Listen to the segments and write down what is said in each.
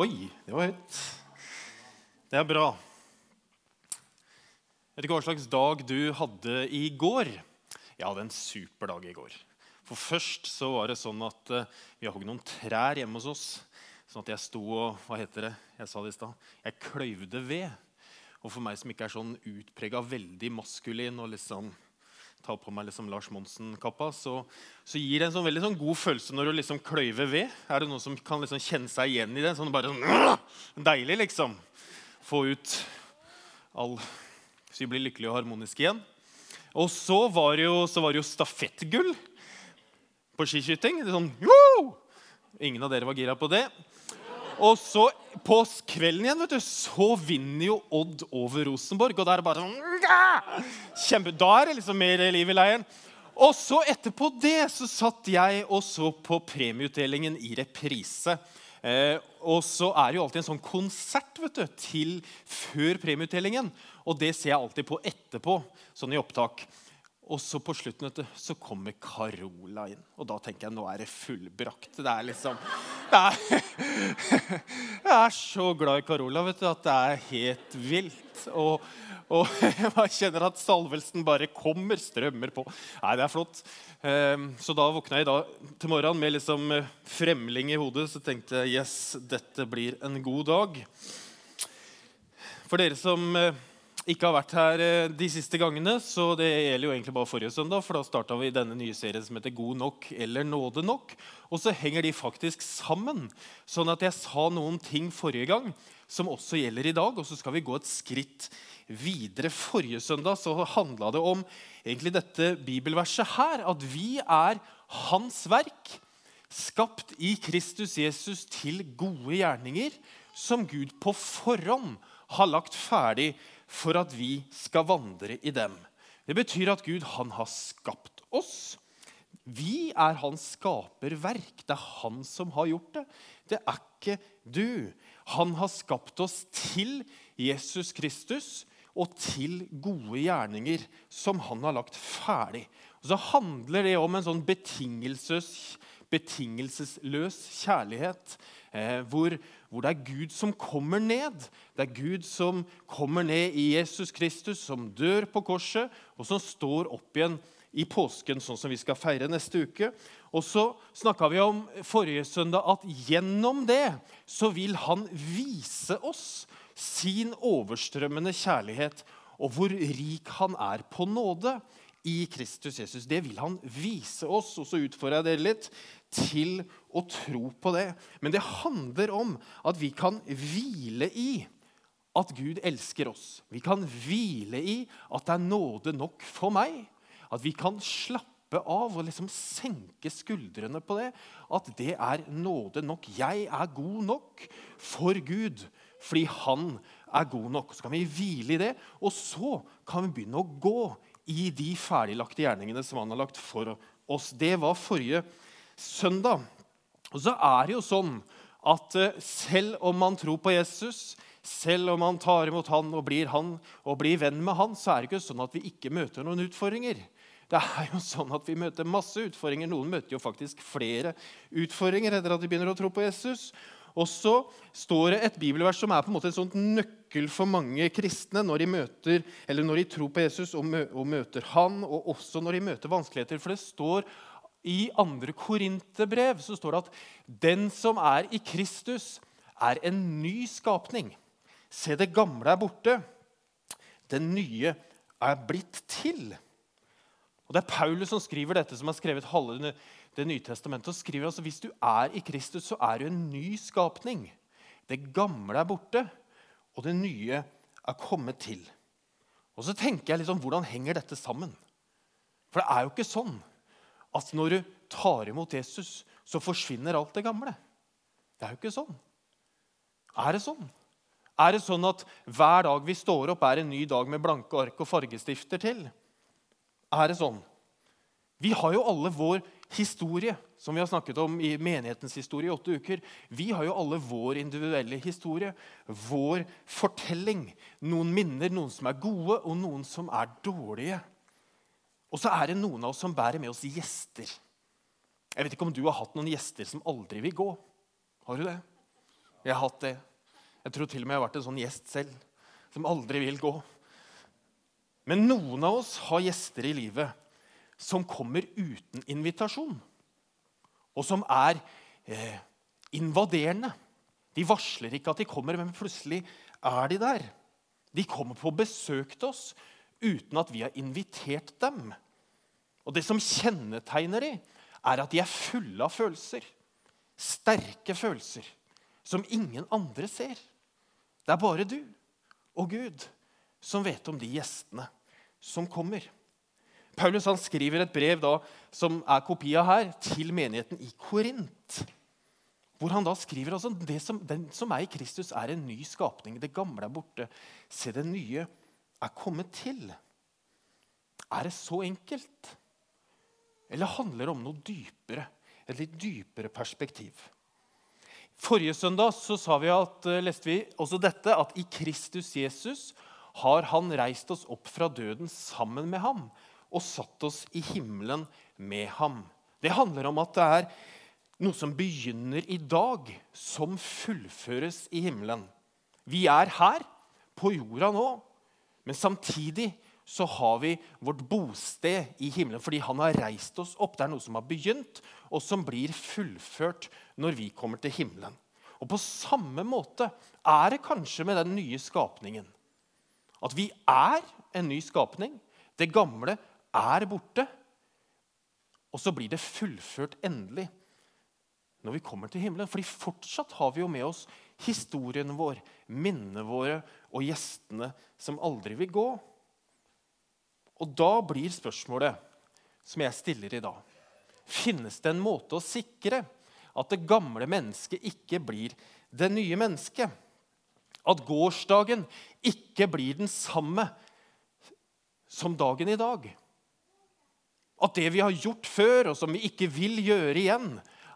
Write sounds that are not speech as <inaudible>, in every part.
Oi, det var høyt. Det er bra. Vet ikke hva slags dag du hadde i går. Jeg hadde en super dag i går. For først så var det sånn at uh, vi hogd noen trær hjemme hos oss. Sånn at jeg sto og hva heter det? Jeg sa det i stad. Jeg kløyvde ved. Og for meg som ikke er sånn utprega veldig maskulin og liksom tar på meg liksom Lars Monsen-kappa, så, så, gir det en sånn veldig sånn god følelse når du liksom kløyver ved. Er det noen som kan liksom kjenne seg igjen i det? Sånn bare sånn, <clears throat> Deilig, liksom. Få ut all Så vi blir lykkelige og harmoniske igjen. Og så var det jo, var det jo stafettgull på skiskyting. Det er sånn, Woo! Ingen av dere var gira på det. Og så på kvelden igjen vet du, så vinner jo Odd over Rosenborg. Og da er det bare sånn Kjempe, Da er det liksom mer liv i leiren. Og så etterpå det så satt jeg og så på premieutdelingen i reprise. Eh, og så er det jo alltid en sånn konsert vet du, til før premieutdelingen. Og det ser jeg alltid på etterpå, sånn i opptak. Og så på slutten vet du, så kommer Carola inn. Og da tenker jeg nå er det fullbrakt. Det er liksom det er, <laughs> Jeg er så glad i Carola vet du, at det er helt vilt. Og, og <laughs> jeg kjenner at salvelsen bare kommer, strømmer på. Nei, det er flott. Ehm, så da våkna jeg da til morgenen med liksom eh, fremling i hodet. Så tenkte jeg yes, dette blir en god dag. For dere som eh, ikke har vært her eh, de siste gangene, så det gjelder jo egentlig bare forrige søndag. For da starta vi denne nye serien som heter God nok eller nåde nok. Og så henger de faktisk sammen. Sånn at jeg sa noen ting forrige gang som også gjelder i dag. Og så skal vi gå et skritt videre. Forrige søndag så handla det om egentlig dette bibelverset her. At vi er Hans verk, skapt i Kristus Jesus til gode gjerninger, som Gud på forhånd har lagt ferdig for at vi skal vandre i dem. Det betyr at Gud han har skapt oss. Vi er hans skaperverk. Det er han som har gjort det. Det er ikke du. Han har skapt oss til Jesus Kristus og til gode gjerninger som han har lagt ferdig. Og så handler det om en sånn betingelsesløs, betingelsesløs kjærlighet hvor, hvor, det er Gud som kommer ned. Det er Gud som kommer ned i Jesus Kristus, som dør på korset, og som står opp igjen i påsken, sånn som vi skal feire neste uke. Og så snakka vi om forrige søndag at gjennom det så vil han vise oss sin overstrømmende kjærlighet og hvor rik han er på nåde i Kristus Jesus. Det vil han vise oss. Og så utfordrer jeg dere litt til å tro på det. Men det handler om at vi kan hvile i at Gud elsker oss. Vi kan hvile i at det er nåde nok for meg. At vi kan slappe av og liksom senke skuldrene på det. At det er nåde nok. Jeg er god nok for Gud fordi han er god nok. Så kan vi hvile i det, og så kan vi begynne å gå i de ferdiglagte gjerningene som han har lagt for oss. Det var forrige søndag. Og så er det jo sånn at eh, selv om man tror på Jesus, selv om man tar imot han og blir han og blir venn med han, så er det ikke sånn at vi ikke møter noen utfordringer. Det er jo sånn at Vi møter masse utfordringer. Noen møter jo faktisk flere utfordringer etter at de begynner å tro på Jesus. Og så står det et bibelvers som er på en måte en sånn nøkkel for mange kristne når de, møter, eller når de tror på Jesus og, møter han, og også når de møter vanskeligheter. For det står i 2. Korinterbrev står det at 'den som er i Kristus, er en ny skapning'. Se, det gamle er borte. Det nye er blitt til. Og Det er Paulus som skriver dette, som har skrevet halve Det nye testamentet. og skriver altså, Hvis du er i Kristus, så er du en ny skapning. Det gamle er borte, og det nye er kommet til. Og så tenker jeg liksom, Hvordan henger dette sammen? For det er jo ikke sånn at når du tar imot Jesus, så forsvinner alt det gamle. Det er jo ikke sånn. Er det sånn? Er det sånn at hver dag vi står opp, er en ny dag med blanke ark og fargestifter til? Er det sånn? Vi har jo alle vår historie, som vi har snakket om i menighetens historie i åtte uker. Vi har jo alle vår individuelle historie, vår fortelling. Noen minner, noen som er gode, og noen som er dårlige. Og så er det noen av oss som bærer med oss gjester. Jeg vet ikke om du har hatt noen gjester som aldri vil gå. Har du det? Jeg har hatt det. Jeg tror til og med jeg har vært en sånn gjest selv som aldri vil gå. Men noen av oss har gjester i livet som kommer uten invitasjon, og som er eh, invaderende. De varsler ikke at de kommer, men plutselig er de der. De kommer på besøk til oss uten at vi har invitert dem. Og Det som kjennetegner dem, er at de er fulle av følelser. Sterke følelser som ingen andre ser. Det er bare du og Gud som vet om de gjestene som kommer. Paulus han skriver et brev da, som er kopia her, til menigheten i Korint. Hvor han da skriver altså, det som, Den som er i Kristus, er en ny skapning. Det gamle er borte. Se, det nye er kommet til. Er det så enkelt? Eller handler det om noe dypere? Et litt dypere perspektiv? Forrige søndag vi at, eh, leste vi også dette, at i Kristus Jesus har han reist oss opp fra døden sammen med ham og satt oss i himmelen med ham. Det handler om at det er noe som begynner i dag, som fullføres i himmelen. Vi er her på jorda nå, men samtidig så har vi vårt bosted i himmelen fordi han har reist oss opp. Det er noe som har begynt, og som blir fullført når vi kommer til himmelen. Og På samme måte er det kanskje med den nye skapningen. At vi er en ny skapning. Det gamle er borte. Og så blir det fullført endelig når vi kommer til himmelen. Fordi fortsatt har vi jo med oss historien vår, minnene våre og gjestene som aldri vil gå. Og da blir spørsmålet som jeg stiller i dag Finnes det en måte å sikre at det gamle mennesket ikke blir det nye mennesket? At gårsdagen ikke blir den samme som dagen i dag? At det vi har gjort før, og som vi ikke vil gjøre igjen,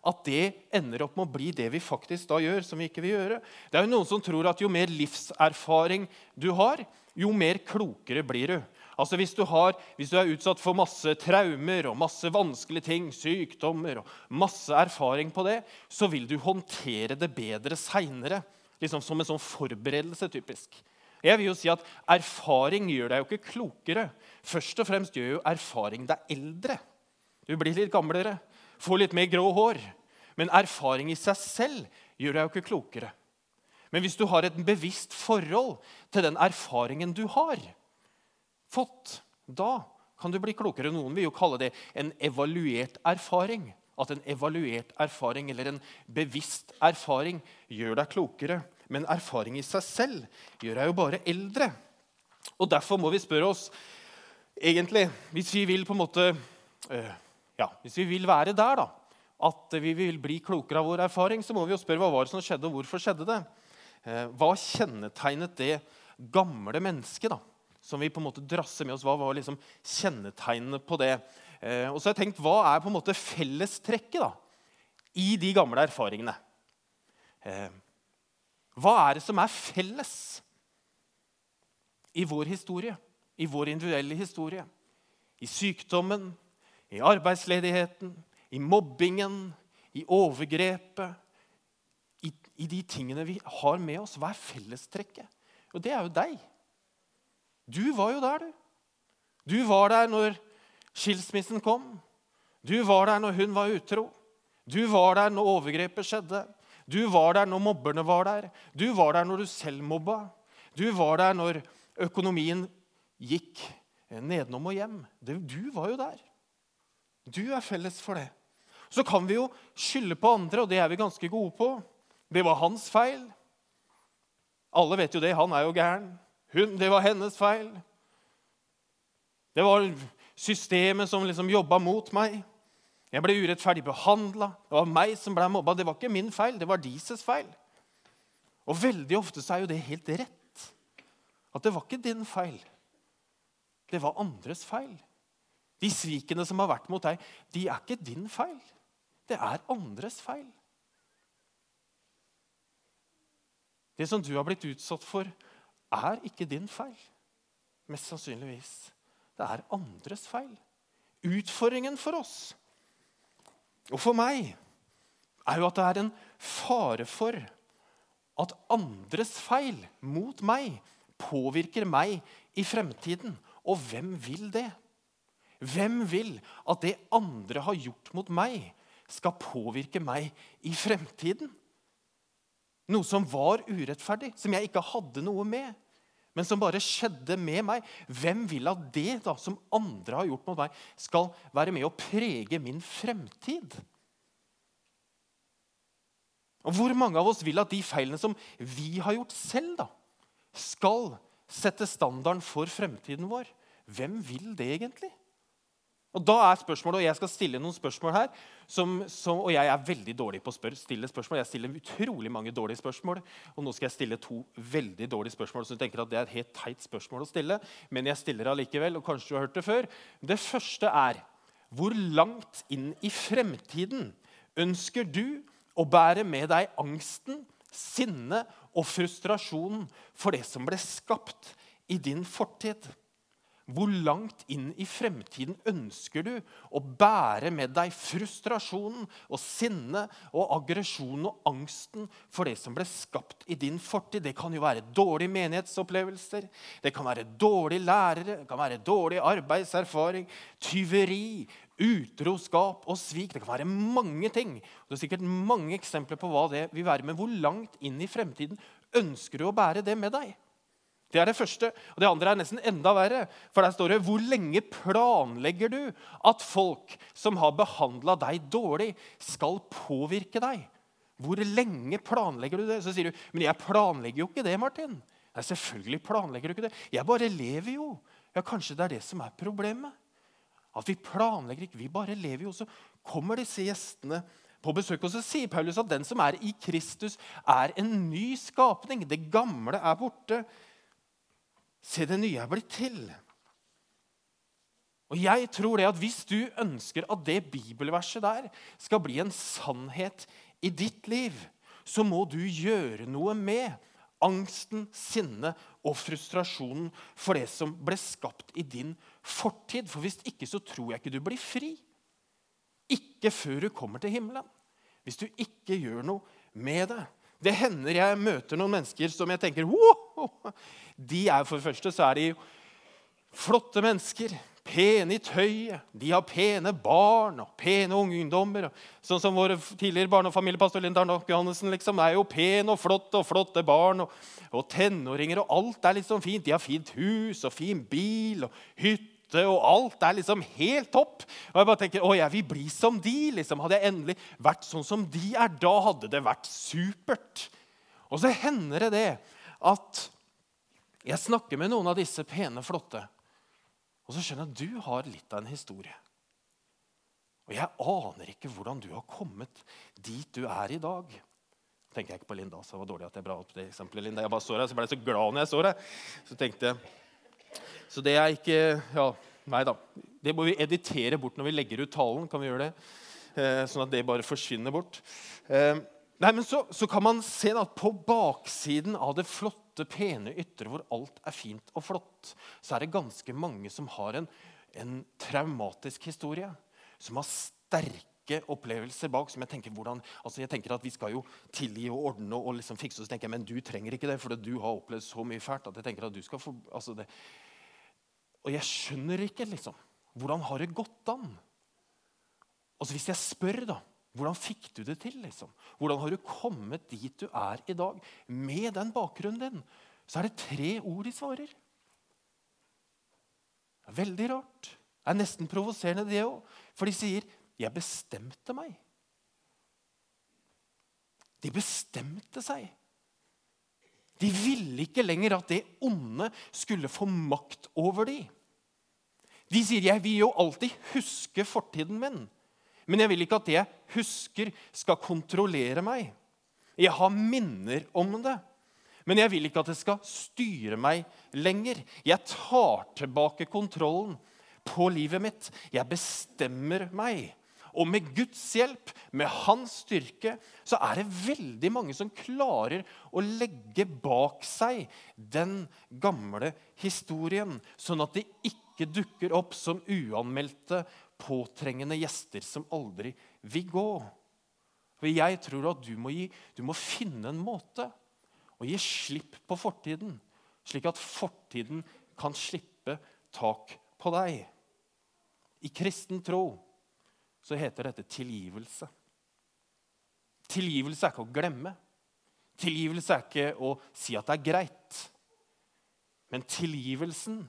at det ender opp med å bli det vi faktisk da gjør, som vi ikke vil gjøre. Det er jo Noen som tror at jo mer livserfaring du har, jo mer klokere blir du. Altså hvis du, har, hvis du, er utsatt for masse traumer og masse vanskelige ting, sykdommer og masse erfaring på det, så vil du håndtere det bedre seinere. Liksom som en sånn forberedelse, typisk. Jeg vil jo si at Erfaring gjør deg jo ikke klokere. Først og fremst gjør jo erfaring deg eldre. Du blir litt gamlere, får litt mer grå hår. Men erfaring i seg selv gjør deg jo ikke klokere. Men hvis du har et bevisst forhold til den erfaringen du har, fått, da kan du bli klokere. Noen vil jo kalle det en evaluert erfaring. At en evaluert erfaring eller en bevisst erfaring gjør deg klokere. Men erfaring i seg selv gjør deg jo bare eldre. Og Derfor må vi spørre oss egentlig, Hvis vi vil på en måte, øh, ja, hvis vi vil være der, da, at vi vil bli klokere av vår erfaring, så må vi jo spørre hva var det som skjedde, og hvorfor skjedde det? Eh, hva kjennetegnet det gamle mennesket? da? som vi på en måte drasser med oss. Hva var liksom kjennetegnene på det? Eh, og så har jeg tenkt, Hva er på en måte fellestrekket da, i de gamle erfaringene? Eh, hva er det som er felles i vår historie, i vår individuelle historie? I sykdommen, i arbeidsledigheten, i mobbingen, i overgrepet, i, i de tingene vi har med oss. Hva er fellestrekket? Og det er jo deg. Du var jo der, du. Du var der når skilsmissen kom. Du var der når hun var utro. Du var der når overgrepet skjedde. Du var der når mobberne var der. Du var der når du selv mobba. Du var der når økonomien gikk nedenom og hjem. Du var jo der. Du er felles for det. Så kan vi jo skylde på andre, og det er vi ganske gode på. Det var hans feil. Alle vet jo det. Han er jo gæren. Hun, det var hennes feil. Det var systemet som liksom jobba mot meg. Jeg ble urettferdig behandla. Det var meg som ble mobba. Det var ikke min feil, det var deres feil. Og veldig ofte så er jo det helt rett. At det var ikke din feil. Det var andres feil. De svikene som har vært mot deg, de er ikke din feil. Det er andres feil. Det som du har blitt utsatt for, er ikke din feil. Mest sannsynligvis. Det er andres feil. Utfordringen for oss og for meg er jo at det er en fare for at andres feil mot meg påvirker meg i fremtiden. Og hvem vil det? Hvem vil at det andre har gjort mot meg, skal påvirke meg i fremtiden? Noe som var urettferdig, som jeg ikke hadde noe med, men som bare skjedde med meg. Hvem vil at det da, som andre har gjort mot meg, skal være med å prege min fremtid? Og Hvor mange av oss vil at de feilene som vi har gjort selv, da, skal sette standarden for fremtiden vår? Hvem vil det egentlig? Og da er spørsmålet, og Jeg skal stille noen spørsmål her. Som, som, og jeg er veldig dårlig på å spør, stille spørsmål. Jeg stiller utrolig mange dårlige spørsmål. Og nå skal jeg stille to veldig dårlige spørsmål. Så du tenker at det er et helt teit spørsmål å stille, men jeg stiller allikevel. og kanskje du har hørt Det før. Det første er hvor langt inn i fremtiden ønsker du å bære med deg angsten, sinnet og frustrasjonen for det som ble skapt i din fortid? Hvor langt inn i fremtiden ønsker du å bære med deg frustrasjonen og sinnet og aggresjonen og angsten for det som ble skapt i din fortid? Det kan jo være dårlige menighetsopplevelser, det kan være dårlige lærere, det kan være dårlig arbeidserfaring, tyveri, utroskap og svik. Det kan være mange ting. Det er sikkert mange eksempler på hva det vil være. Men hvor langt inn i fremtiden ønsker du å bære det med deg? Det er det første. Og det andre er nesten enda verre. For der står det hvor lenge planlegger du at folk som har behandla deg dårlig, skal påvirke deg? Hvor lenge planlegger du det? Så sier du men jeg planlegger jo ikke det. Martin. Nei, selvfølgelig planlegger du ikke det. Jeg bare lever jo. Ja, Kanskje det er det som er problemet. At vi planlegger ikke, vi bare lever jo. Så kommer disse gjestene på besøk. Og så sier Paulus at den som er i Kristus, er en ny skapning. Det gamle er borte. Se, det nye er blitt til. Og jeg tror det at Hvis du ønsker at det bibelverset der skal bli en sannhet i ditt liv, så må du gjøre noe med angsten, sinnet og frustrasjonen for det som ble skapt i din fortid. For hvis ikke så tror jeg ikke du blir fri. Ikke før du kommer til himmelen. Hvis du ikke gjør noe med det. Det hender jeg møter noen mennesker som jeg tenker wow! De er For det første så er de flotte mennesker. Pene i tøyet. De har pene barn og pene ungdommer. Sånn som vår tidligere barne- og familiepastor Arnok Johannessen liksom, er jo pen og flott og flotte barn og, og tenåringer. og Alt er liksom fint. De har fint hus og fin bil og hytte og alt er liksom helt topp. Og jeg bare tenker, å, jeg vil bli som de. liksom. Hadde jeg endelig vært sånn som de er, da hadde det vært supert. Og så hender det det at jeg snakker med noen av disse pene, flotte, og så skjønner jeg at du har litt av en historie. Og jeg aner ikke hvordan du har kommet dit du er i dag. tenker jeg ikke på Linda, så det var dårlig at jeg bra opp det eksempelet. Linda. Jeg bare så deg, så ble jeg så glad når jeg så deg. Så tenkte jeg, så det er ikke Ja, nei da. Det må vi editere bort når vi legger ut talen. kan vi gjøre det? Eh, sånn at det bare forsvinner bort. Eh, nei, men så, så, kan man se at på baksiden av det flotte, pene ytre, hvor alt er fint og flott, så er det ganske mange som har en, en traumatisk historie. Som har sterke opplevelser bak. som Jeg tenker hvordan, altså jeg tenker at vi skal jo tilgi og ordne og liksom fikse. Så tenker jeg, Men du trenger ikke det, for du har opplevd så mye fælt. at jeg tenker at du skal få, altså det, og jeg skjønner ikke liksom, hvordan har det gått an? Altså Hvis jeg spør, da Hvordan fikk du det til? liksom? Hvordan har du kommet dit du er i dag? Med den bakgrunnen din så er det tre ord de svarer. Veldig rart. Det er nesten provoserende, det òg. For de sier 'Jeg bestemte meg'. De bestemte seg. De ville ikke lenger at det onde skulle få makt over dem. De sier jeg vil jo alltid huske fortiden min, men jeg vil ikke at det jeg husker, skal kontrollere meg. Jeg har minner om det, men jeg vil ikke at det skal styre meg lenger. Jeg tar tilbake kontrollen på livet mitt. Jeg bestemmer meg. Og med Guds hjelp, med hans styrke, så er det veldig mange som klarer å legge bak seg den gamle historien, sånn at det ikke ikke dukker opp som uanmeldte, påtrengende gjester som aldri vil gå. For Jeg tror at du må, gi, du må finne en måte å gi slipp på fortiden, slik at fortiden kan slippe tak på deg. I kristen tro så heter dette tilgivelse. Tilgivelse er ikke å glemme. Tilgivelse er ikke å si at det er greit. Men tilgivelsen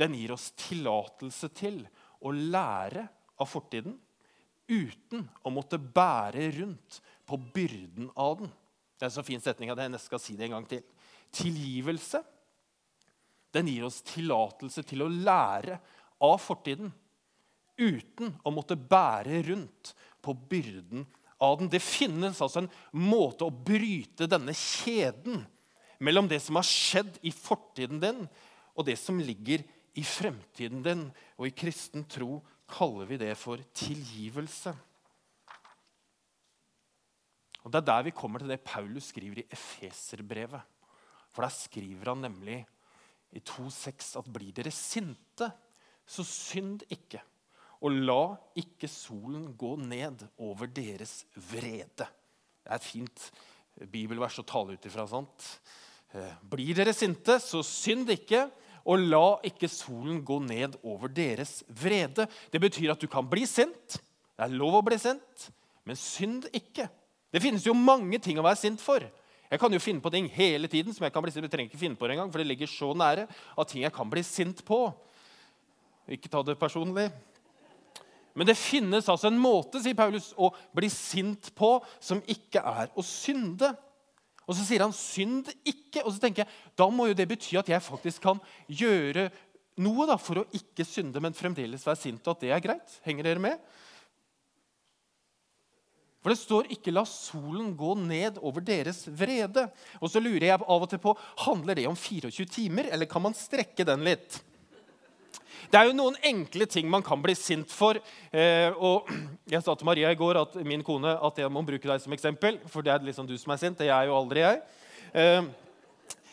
den gir oss tillatelse til å lære av fortiden uten å måtte bære rundt på byrden av den. Det er en så fin setning at jeg nesten skal si det en gang til. Tilgivelse den gir oss tillatelse til å lære av fortiden uten å måtte bære rundt på byrden av den. Det finnes altså en måte å bryte denne kjeden mellom det som har skjedd i fortiden din, og det som ligger i fremtiden din. Og i kristen tro kaller vi det for tilgivelse. Og Det er der vi kommer til det Paulus skriver i Efeserbrevet. For der skriver han nemlig i 2,6 at blir dere sinte, så synd ikke. Og la ikke solen gå ned over deres vrede. Det er et fint bibelvers å tale ut ifra. sant? Eh, blir dere sinte, så synd ikke, og la ikke solen gå ned over deres vrede. Det betyr at du kan bli sint. Det er lov å bli sint, men synd ikke. Det finnes jo mange ting å være sint for. Jeg kan jo finne på ting hele tiden som jeg kan bli sint. Jeg trenger ikke finne på det engang, for det ligger så nære av ting jeg kan bli sint på. Ikke ta det personlig. Men det finnes altså en måte sier Paulus, å bli sint på som ikke er å synde. Og Så sier han 'synd ikke'. Og så tenker jeg, Da må jo det bety at jeg faktisk kan gjøre noe da, for å ikke synde, men fremdeles være sint, og at det er greit. Henger dere med? For det står ikke 'la solen gå ned over deres vrede'. Og så lurer jeg av og til på, Handler det om 24 timer, eller kan man strekke den litt? Det er jo noen enkle ting man kan bli sint for. Eh, og <clears throat> Jeg sa til Maria i går, at min kone, at jeg må bruke deg som eksempel. For det er liksom du som er sint. Det er jo aldri jeg. Eh,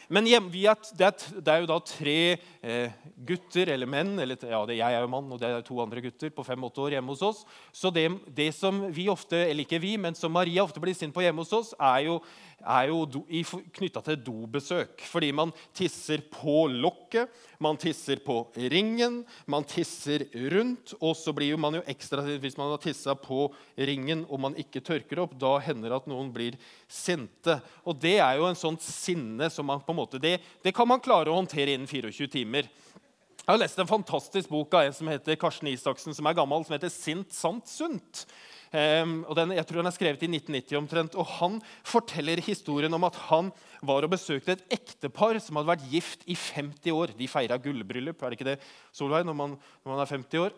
men hjem, er, det, er, det, er, jo da tre eh, gutter, eller menn eller, ja, det, Jeg er jo mann, og det er to andre gutter på fem-åtte år hjemme hos oss. Så det, det, som vi ofte, eller ikke vi, men som Maria ofte blir sint på hjemme hos oss, er jo, er jo knytta til dobesøk. Fordi man tisser på lokket, man tisser på ringen, man tisser rundt. Og så blir man jo ekstra hvis man har tissa på ringen og man ikke tørker opp. Da hender det at noen blir sinte. Og det er jo en sånn sinne som man på en måte, det, det kan man klare å håndtere innen 24 timer. Jeg har lest en fantastisk bok av en som heter Karsten Isaksen, som er gammel, som heter 'Sint, sant, sunt'. Um, og den, jeg tror den er skrevet i 1990 omtrent. og Han forteller historien om at han var og besøkte et ektepar som hadde vært gift i 50 år. De feira gullbryllup, er det ikke det, Solveig, når når man er 50 år?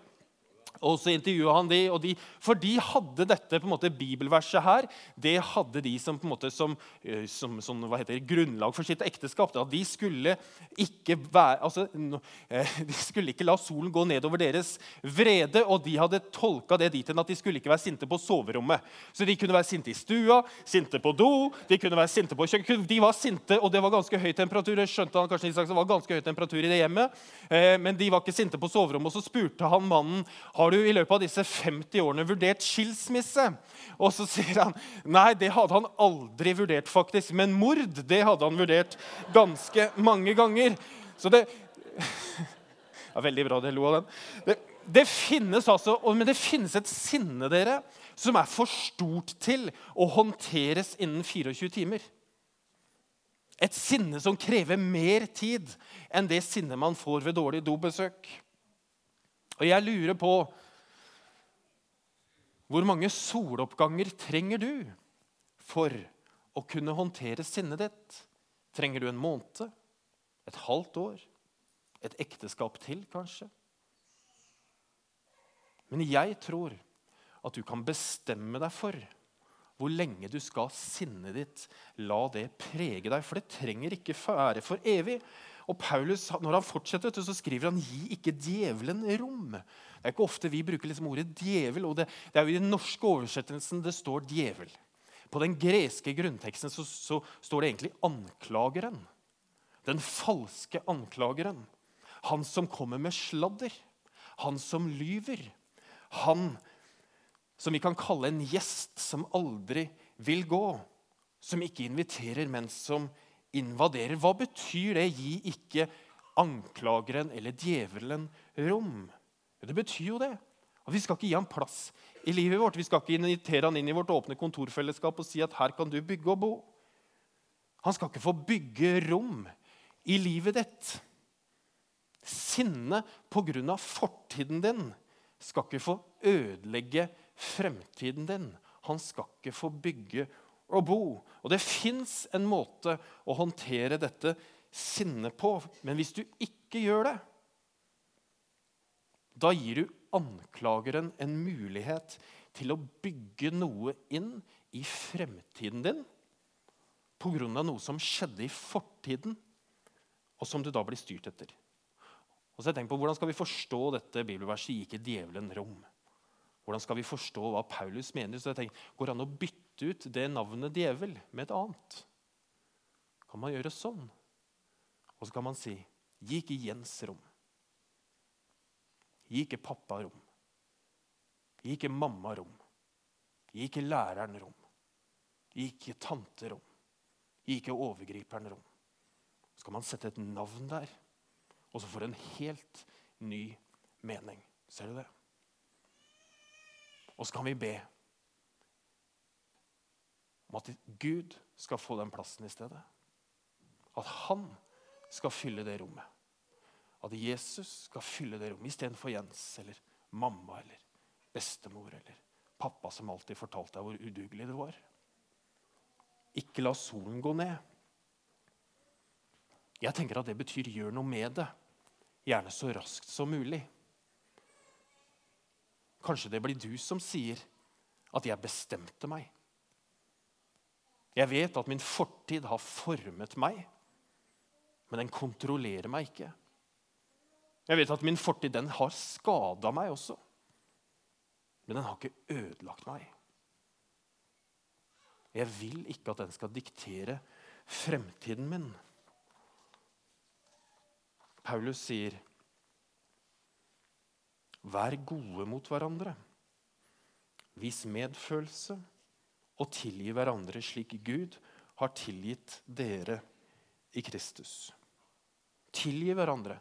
Og så intervjua han de, de, For de hadde dette på en måte bibelverset her det hadde de som, på en måte, som, eh, som, som det, grunnlag for sitt ekteskap. At De, skulle ikke være, altså, eh, de skulle ikke la solen gå nedover deres vrede, og de hadde tolka det dit hen at de skulle ikke være sinte på soverommet. Så de kunne være sinte i stua, sinte på do, de kunne være sinte på kjøkken. De var sinte, og det var ganske høy temperatur. Jeg skjønte han kanskje det var ganske høy temperatur i det hjemmet, eh, men de var ikke sinte på soverommet. Og så spurte han mannen har du i løpet av disse 50 årene vurdert skilsmisse? Og så sier han nei, det hadde han aldri vurdert, faktisk. Men mord det hadde han vurdert ganske mange ganger. Så det <laughs> ja, Veldig bra det lo av den. Det, det finnes altså, men det finnes et sinne dere, som er for stort til å håndteres innen 24 timer. Et sinne som krever mer tid enn det sinnet man får ved dårlig dobesøk. Og jeg lurer på hvor mange soloppganger trenger du for å kunne håndtere sinnet ditt? Trenger du en måned? Et halvt år? Et ekteskap til, kanskje? Men jeg tror at du kan bestemme deg for hvor lenge du skal sinnet ditt la det prege deg. For det trenger ikke være for evig. Og Paulus, Når han fortsetter, så skriver han 'gi ikke djevelen rom'. Det er ikke ofte vi bruker liksom ordet 'djevel'. og det, det, er jo I den norske oversettelsen det står 'djevel'. På den greske grunnteksten så, så står det egentlig 'anklageren'. Den falske anklageren. Han som kommer med sladder. Han som lyver. Han som vi kan kalle en gjest som aldri vil gå. Som ikke inviterer, men som invaderer. Hva betyr det 'gi ikke anklageren eller djevelen rom'? Det betyr jo det. Og vi skal ikke gi ham plass i livet vårt. Vi skal ikke invitere han inn i vårt åpne kontorfellesskap og si at 'her kan du bygge og bo'. Han skal ikke få bygge rom i livet ditt. Sinne pga. fortiden din skal ikke få ødelegge fremtiden din. Han skal ikke få bygge og bo. Og det fins en måte å håndtere dette sinnet på. Men hvis du ikke gjør det, da gir du anklageren en mulighet til å bygge noe inn i fremtiden din pga. noe som skjedde i fortiden, og som du da blir styrt etter. Og så jeg på, Hvordan skal vi forstå dette bibelverset Gikk ikke djevelen rom'? Hvordan skal vi forstå hva Paulus mener? Så jeg tenker, Går det an å bytte ut det navnet djevel med et annet? Kan man gjøre sånn? Og så kan man si 'Gi ikke Jens rom'. Gi ikke pappa rom. Gi ikke mamma rom. Gi ikke læreren rom. Gi ikke tante rom. Gi ikke overgriperen rom. Så kan man sette et navn der, og så får en helt ny mening. Ser du det? Og så kan vi be om at Gud skal få den plassen i stedet. At han skal fylle det rommet. At Jesus skal fylle det rommet istedenfor Jens eller mamma eller bestemor eller pappa som alltid fortalte deg hvor udugelig det var. Ikke la solen gå ned. Jeg tenker at det betyr gjør noe med det. Gjerne så raskt som mulig. Kanskje det blir du som sier at 'jeg bestemte meg'. Jeg vet at min fortid har formet meg, men den kontrollerer meg ikke. Jeg vet at min fortid den har skada meg også, men den har ikke ødelagt meg. Jeg vil ikke at den skal diktere fremtiden min. Paulus sier Vær gode mot hverandre. Vis medfølelse og tilgi hverandre slik Gud har tilgitt dere i Kristus. Tilgi hverandre,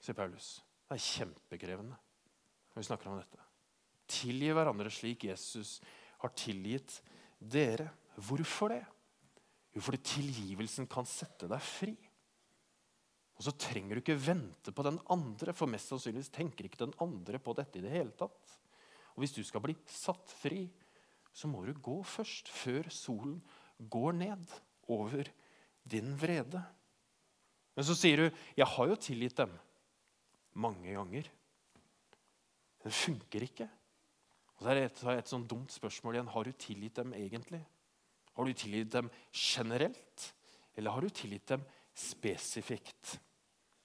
sier Paulus. Det er kjempekrevende når vi snakker om dette. Tilgi hverandre slik Jesus har tilgitt dere. Hvorfor det? Jo, fordi tilgivelsen kan sette deg fri. Og så trenger du ikke vente på den andre, for mest sannsynligvis tenker ikke den andre på dette i det hele tatt. Og hvis du skal bli satt fri, så må du gå først, før solen går ned over din vrede. Men så sier du 'Jeg har jo tilgitt dem mange ganger'. Det funker ikke. Og så er det et, et sånn dumt spørsmål igjen. Har du tilgitt dem egentlig? Har du tilgitt dem generelt, eller har du tilgitt dem spesifikt.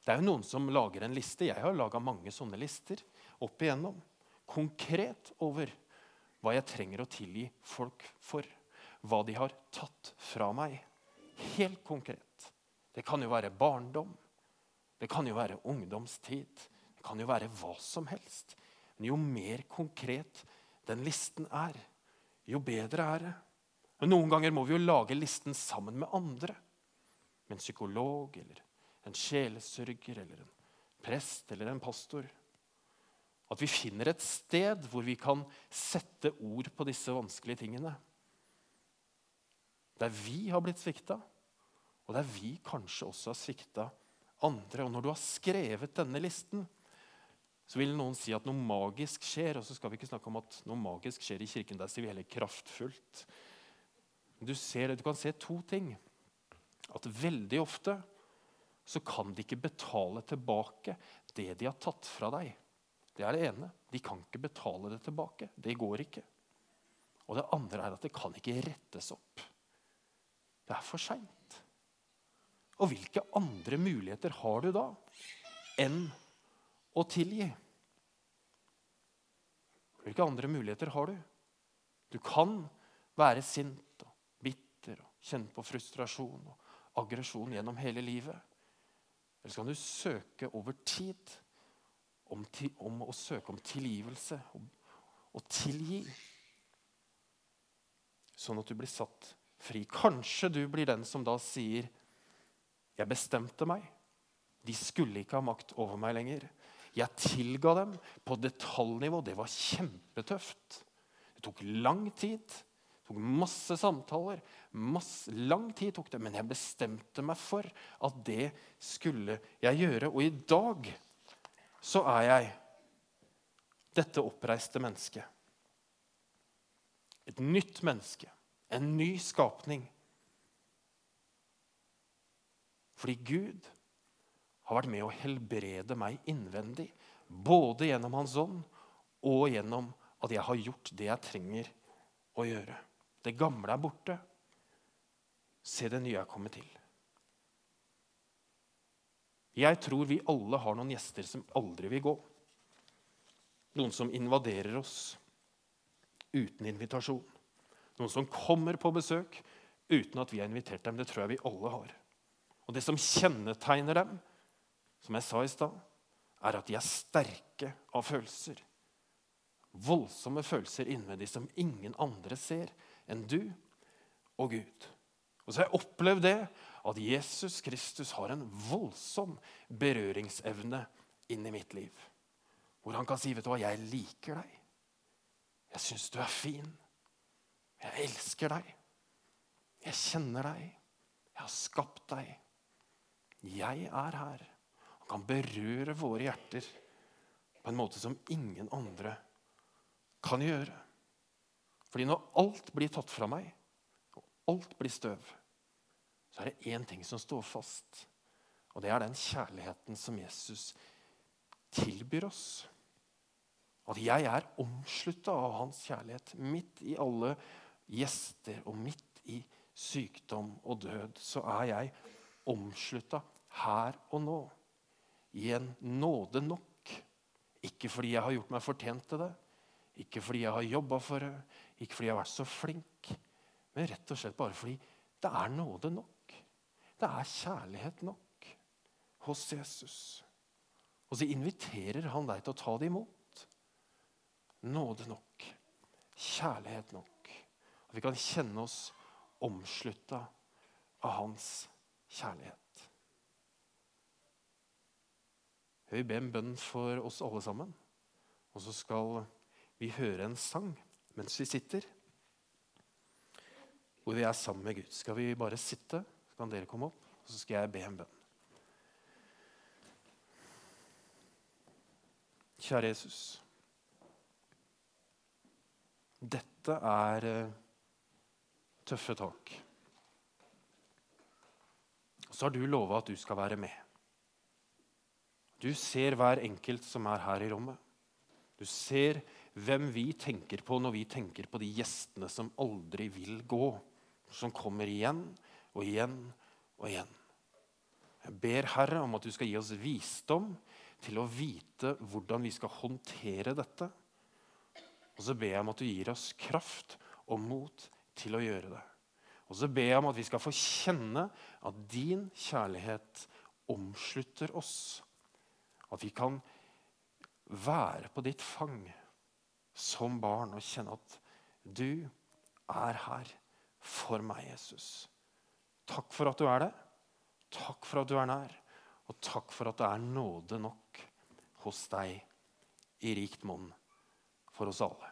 Det er jo noen som lager en liste. Jeg har laga mange sånne lister opp igjennom. Konkret over hva jeg trenger å tilgi folk for. Hva de har tatt fra meg. Helt konkret. Det kan jo være barndom. Det kan jo være ungdomstid. Det kan jo være hva som helst. Men jo mer konkret den listen er, jo bedre er det. Men Noen ganger må vi jo lage listen sammen med andre med en psykolog eller en sjelesørger eller en prest eller en pastor. At vi finner et sted hvor vi kan sette ord på disse vanskelige tingene. Der vi har blitt svikta, og der vi kanskje også har svikta andre. Og når du har skrevet denne listen, så vil noen si at noe magisk skjer. Og så skal vi ikke snakke om at noe magisk skjer i kirken. Der sier vi heller kraftfullt. Du, ser, du kan se to ting at veldig ofte så kan de ikke betale tilbake det de har tatt fra deg. Det er det ene. De kan ikke betale det tilbake. Det går ikke. Og det andre er at det kan ikke rettes opp. Det er for seint. Og hvilke andre muligheter har du da enn å tilgi? Hvilke andre muligheter har du? Du kan være sint og bitter og kjenne på frustrasjon. og aggresjon gjennom hele livet. Eller så kan du søke over tid om, om å søke om tilgivelse og, tilgi. Sånn at du blir satt fri. Kanskje du blir den som da sier, 'Jeg bestemte meg. De skulle ikke ha makt over meg lenger.' Jeg tilga dem på detaljnivå. Det var kjempetøft. Det tok lang tid. Det tok masse samtaler. Masse, lang tid tok det, men jeg bestemte meg for at det skulle jeg gjøre. Og i dag så er jeg dette oppreiste mennesket. Et nytt menneske. En ny skapning. Fordi Gud har vært med å helbrede meg innvendig. Både gjennom Hans ånd og gjennom at jeg har gjort det jeg trenger å gjøre. Det gamle er borte. Se det nye er kommet til. Jeg tror vi alle har noen gjester som aldri vil gå. Noen som invaderer oss uten invitasjon. Noen som kommer på besøk uten at vi har invitert dem. Det tror jeg vi alle har. Og det som kjennetegner dem, som jeg sa i stad, er at de er sterke av følelser. Voldsomme følelser innvendig som ingen andre ser enn du og Gud. Og så har jeg opplevd det at Jesus Kristus har en voldsom berøringsevne inn i mitt liv. Hvor han kan si, 'Vet du hva, jeg liker deg. Jeg syns du er fin. Jeg elsker deg. Jeg kjenner deg. Jeg har skapt deg. Jeg er her Han kan berøre våre hjerter på en måte som ingen andre kan gjøre. Fordi når alt blir tatt fra meg, og alt blir støv, så er det én ting som står fast. Og det er den kjærligheten som Jesus tilbyr oss. At jeg er omslutta av hans kjærlighet. Midt i alle gjester og midt i sykdom og død så er jeg omslutta her og nå i en nåde nok. Ikke fordi jeg har gjort meg fortjent til det, ikke fordi jeg har jobba for det, ikke fordi jeg har vært så flink, men rett og slett bare fordi det er nåde nok. Det er kjærlighet nok hos Jesus. Og så inviterer han deg til å ta det imot. Nåde nok. Kjærlighet nok. At vi kan kjenne oss omslutta av hans kjærlighet. Jeg vil be en bønn for oss alle sammen. Og så skal vi høre en sang mens vi sitter. Hvor vi er sammen med Gud. Skal vi bare sitte, så kan dere komme opp, og så skal jeg be en bønn. Kjære Jesus. Dette er eh, tøffe tak. Så har du lova at du skal være med. Du ser hver enkelt som er her i rommet. Du ser hvem vi tenker på når vi tenker på de gjestene som aldri vil gå. Som kommer igjen og igjen og igjen. Jeg ber Herre om at du skal gi oss visdom til å vite hvordan vi skal håndtere dette. Og så ber jeg om at du gir oss kraft og mot til å gjøre det. Og så ber jeg om at vi skal få kjenne at din kjærlighet omslutter oss. At vi kan være på ditt fang som barn og kjenne at du er her for meg, Jesus. Takk for at du er det. Takk for at du er nær. Og takk for at det er nåde nok hos deg i rikt monn for oss alle.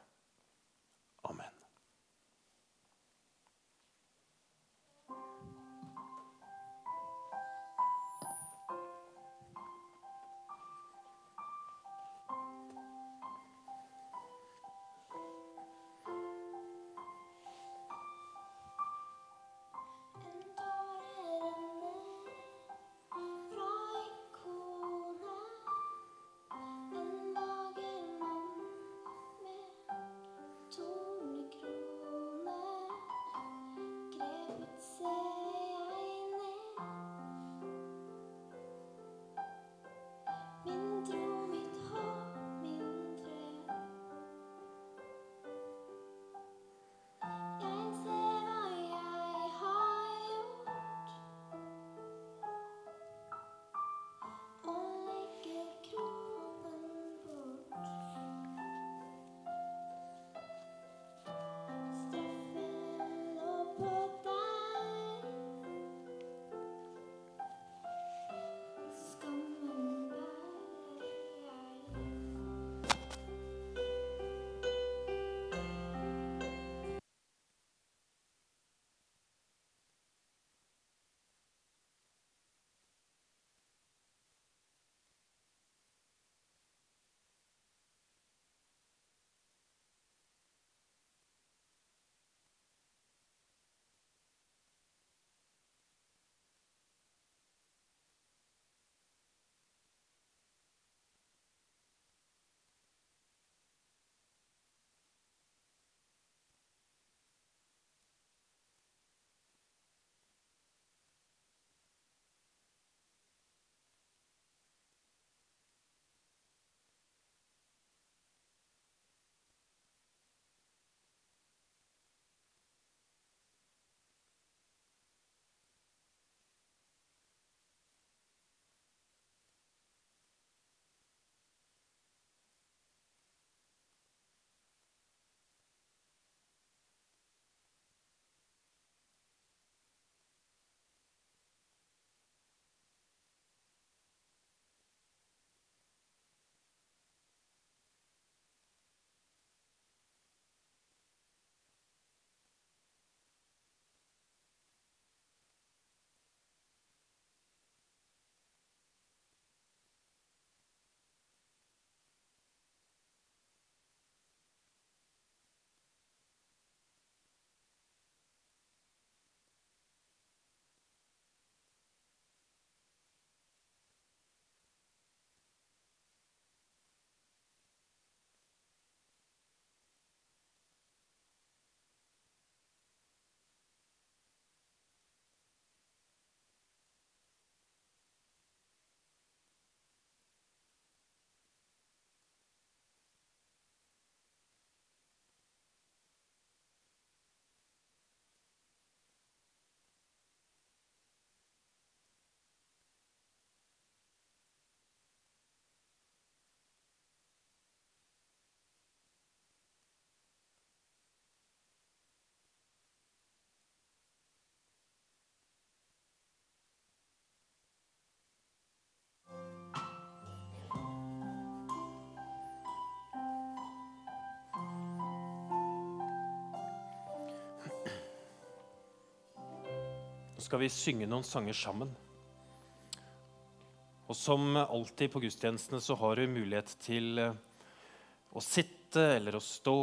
Skal vi synge noen sanger sammen. Og som alltid på gudstjenestene så har du mulighet til eh, å sitte eller å stå